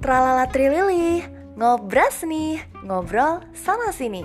Tralala Trilili, ngobras nih, ngobrol sama sini.